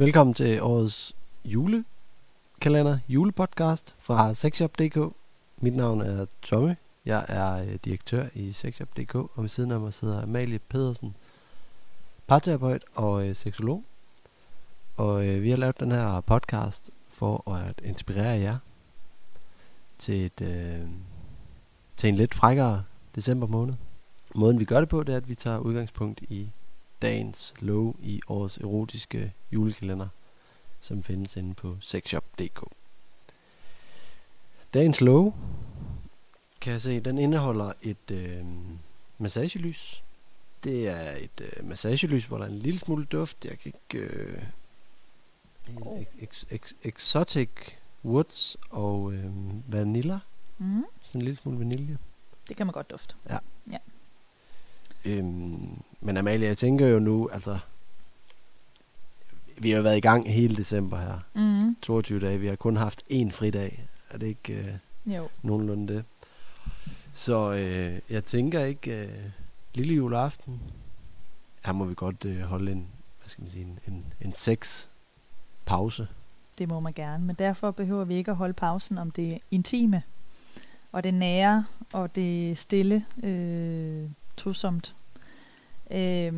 Velkommen til årets julekalender, julepodcast fra sexshop.dk. Mit navn er Tommy. Jeg er øh, direktør i sexshop.dk, og ved siden af mig sidder Amalie Pedersen, parterapeut og øh, seksolog. Og øh, vi har lavet den her podcast for at inspirere jer til, et, øh, til en lidt frækkere december måned. Måden vi gør det på, det er, at vi tager udgangspunkt i dagens lov i årets erotiske julekalender, som findes inde på sexshop.dk. Dagens lov, kan jeg se, den indeholder et øh, massagelys. Det er et øh, massagelys, hvor der er en lille smule duft. Jeg kan ikke... Øh, Oh. ex, ex, exotic woods og øh, vanilla. Mm. Sådan en lille smule vanilje. Det kan man godt dufte. Øhm, men Amalie, jeg tænker jo nu, altså... Vi har jo været i gang hele december her. Mm. 22 dage. Vi har kun haft én fridag. Er det ikke øh, Jo. nogenlunde det? Så øh, jeg tænker ikke... Øh, lille juleaften. Her må vi godt øh, holde en, hvad skal man sige, en, en, en sex pause. Det må man gerne, men derfor behøver vi ikke at holde pausen om det intime, og det nære, og det stille, øh, tosomt. Øh,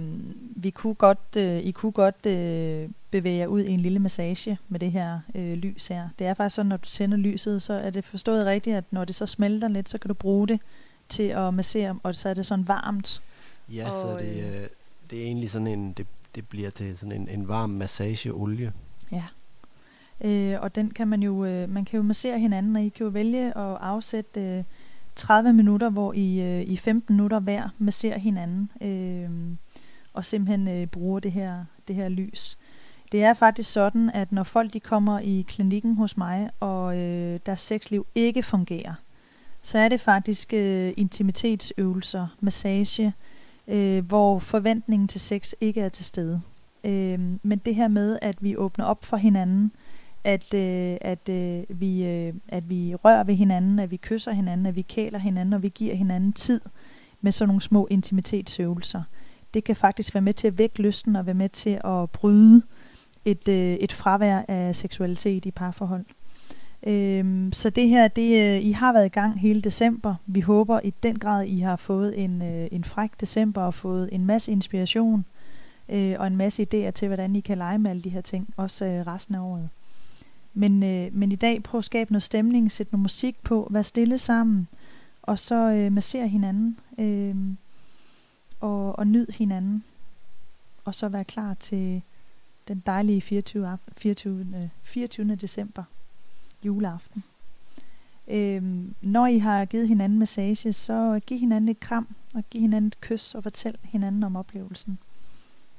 vi kunne godt, øh, I kunne godt øh, bevæge jer ud i en lille massage med det her øh, lys her. Det er faktisk sådan, når du tænder lyset, så er det forstået rigtigt, at når det så smelter lidt, så kan du bruge det til at massere, og så er det sådan varmt. Ja, så Og, det, øh, øh, det er egentlig sådan en... Det, det bliver til sådan en, en varm massageolie. Ja. Øh, og den kan man jo, øh, man kan jo massere hinanden, og I kan jo vælge at afsætte øh, 30 minutter, hvor I øh, i 15 minutter hver masserer hinanden, øh, og simpelthen øh, bruger det her, det her lys. Det er faktisk sådan, at når folk de kommer i klinikken hos mig, og øh, deres sexliv ikke fungerer, så er det faktisk øh, intimitetsøvelser, massage, øh, hvor forventningen til sex ikke er til stede. Øh, men det her med, at vi åbner op for hinanden, at, øh, at, øh, vi, øh, at vi rører ved hinanden, at vi kysser hinanden, at vi kæler hinanden, og vi giver hinanden tid med sådan nogle små intimitetsøvelser. Det kan faktisk være med til at vække lysten og være med til at bryde et, øh, et fravær af seksualitet i parforhold. Øhm, så det her, det, øh, I har været i gang hele december. Vi håber i den grad, I har fået en, øh, en fræk december og fået en masse inspiration øh, og en masse idéer til, hvordan I kan lege med alle de her ting, også øh, resten af året. Men, øh, men i dag prøv at skabe noget stemning, sæt noget musik på, vær stille sammen, og så øh, massere hinanden, øh, og, og nyd hinanden, og så vær klar til den dejlige 24. 24. 24. december, juleaften. Øh, når I har givet hinanden massage, så giv hinanden et kram, og giv hinanden et kys, og fortæl hinanden om oplevelsen.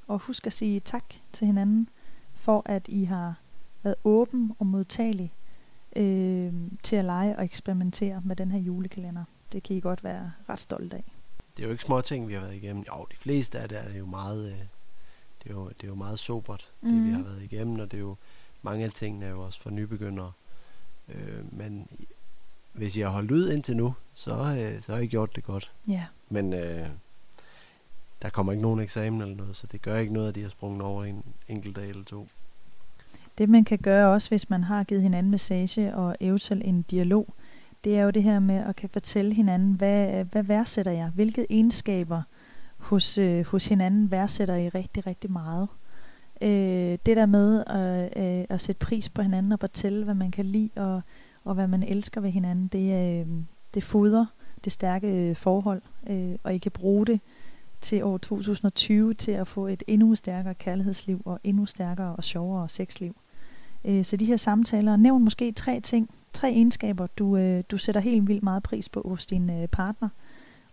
Og husk at sige tak til hinanden, for at I har været åben og modtagelig øh, til at lege og eksperimentere med den her julekalender. Det kan I godt være ret stolte af. Det er jo ikke små ting, vi har været igennem. Jo, de fleste af det er jo meget, øh, det er jo, det er jo meget sobert, mm. det vi Mhm. har været igennem, og det er jo, mange af tingene er jo også for nybegyndere. Øh, men hvis I har holdt ud indtil nu, så, øh, så har I gjort det godt. Ja, Men øh, der kommer ikke nogen eksamen eller noget, så det gør ikke noget, at de har sprunget over en enkelt dag eller to. Det man kan gøre også, hvis man har givet hinanden massage og eventuelt en dialog, det er jo det her med at kan fortælle hinanden, hvad, hvad værdsætter jeg? Hvilke egenskaber hos, øh, hos hinanden værdsætter I rigtig, rigtig meget? Øh, det der med at, øh, at sætte pris på hinanden og fortælle, hvad man kan lide og, og hvad man elsker ved hinanden, det, øh, det fodrer det stærke øh, forhold, øh, og I kan bruge det til år 2020 til at få et endnu stærkere kærlighedsliv og endnu stærkere og sjovere sexliv. Øh, så de her samtaler, nævn måske tre ting, tre egenskaber, du, øh, du sætter helt vildt meget pris på hos din øh, partner,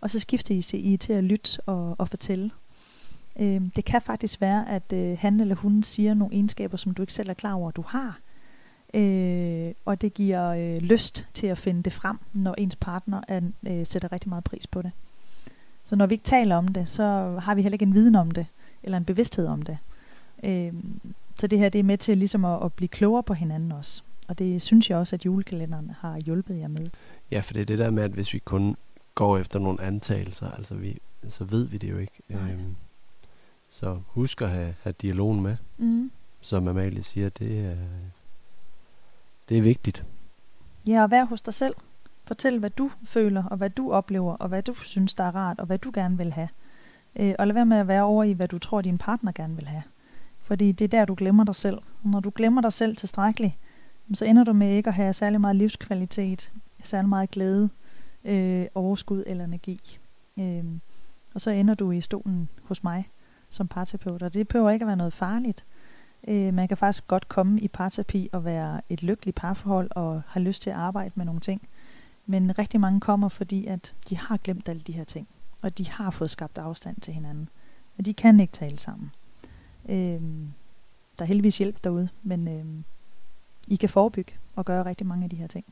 og så skifter I, I til at lytte og, og fortælle. Øh, det kan faktisk være, at øh, han eller hun siger nogle egenskaber, som du ikke selv er klar over, du har. Øh, og det giver øh, lyst til at finde det frem, når ens partner er, øh, sætter rigtig meget pris på det. Så når vi ikke taler om det, så har vi heller ikke en viden om det, eller en bevidsthed om det. Øh, så det her det er med til ligesom at, at blive klogere på hinanden også. Og det synes jeg også, at julekalenderen har hjulpet jer med. Ja, for det er det der med, at hvis vi kun går efter nogle antagelser. Altså vi, så ved vi det jo ikke. Nej. Øhm, så husk at have, have dialogen med. Mm. Som Amalie siger, det er, det er vigtigt. Ja, og vær hos dig selv. Fortæl, hvad du føler, og hvad du oplever, og hvad du synes, der er rart, og hvad du gerne vil have. Øh, og lad være med at være over i, hvad du tror, din partner gerne vil have. Fordi det er der, du glemmer dig selv. Og når du glemmer dig selv tilstrækkeligt, så ender du med ikke at have særlig meget livskvalitet, særlig meget glæde, øh, overskud eller energi. Øh, og så ender du i stolen hos mig som parterapeut, og det behøver ikke at være noget farligt. Øh, man kan faktisk godt komme i parterapi og være et lykkeligt parforhold og have lyst til at arbejde med nogle ting. Men rigtig mange kommer, fordi at de har glemt alle de her ting, og de har fået skabt afstand til hinanden. Og de kan ikke tale sammen. Øh, der er heldigvis hjælp derude, men øh, I kan forebygge og gøre rigtig mange af de her ting.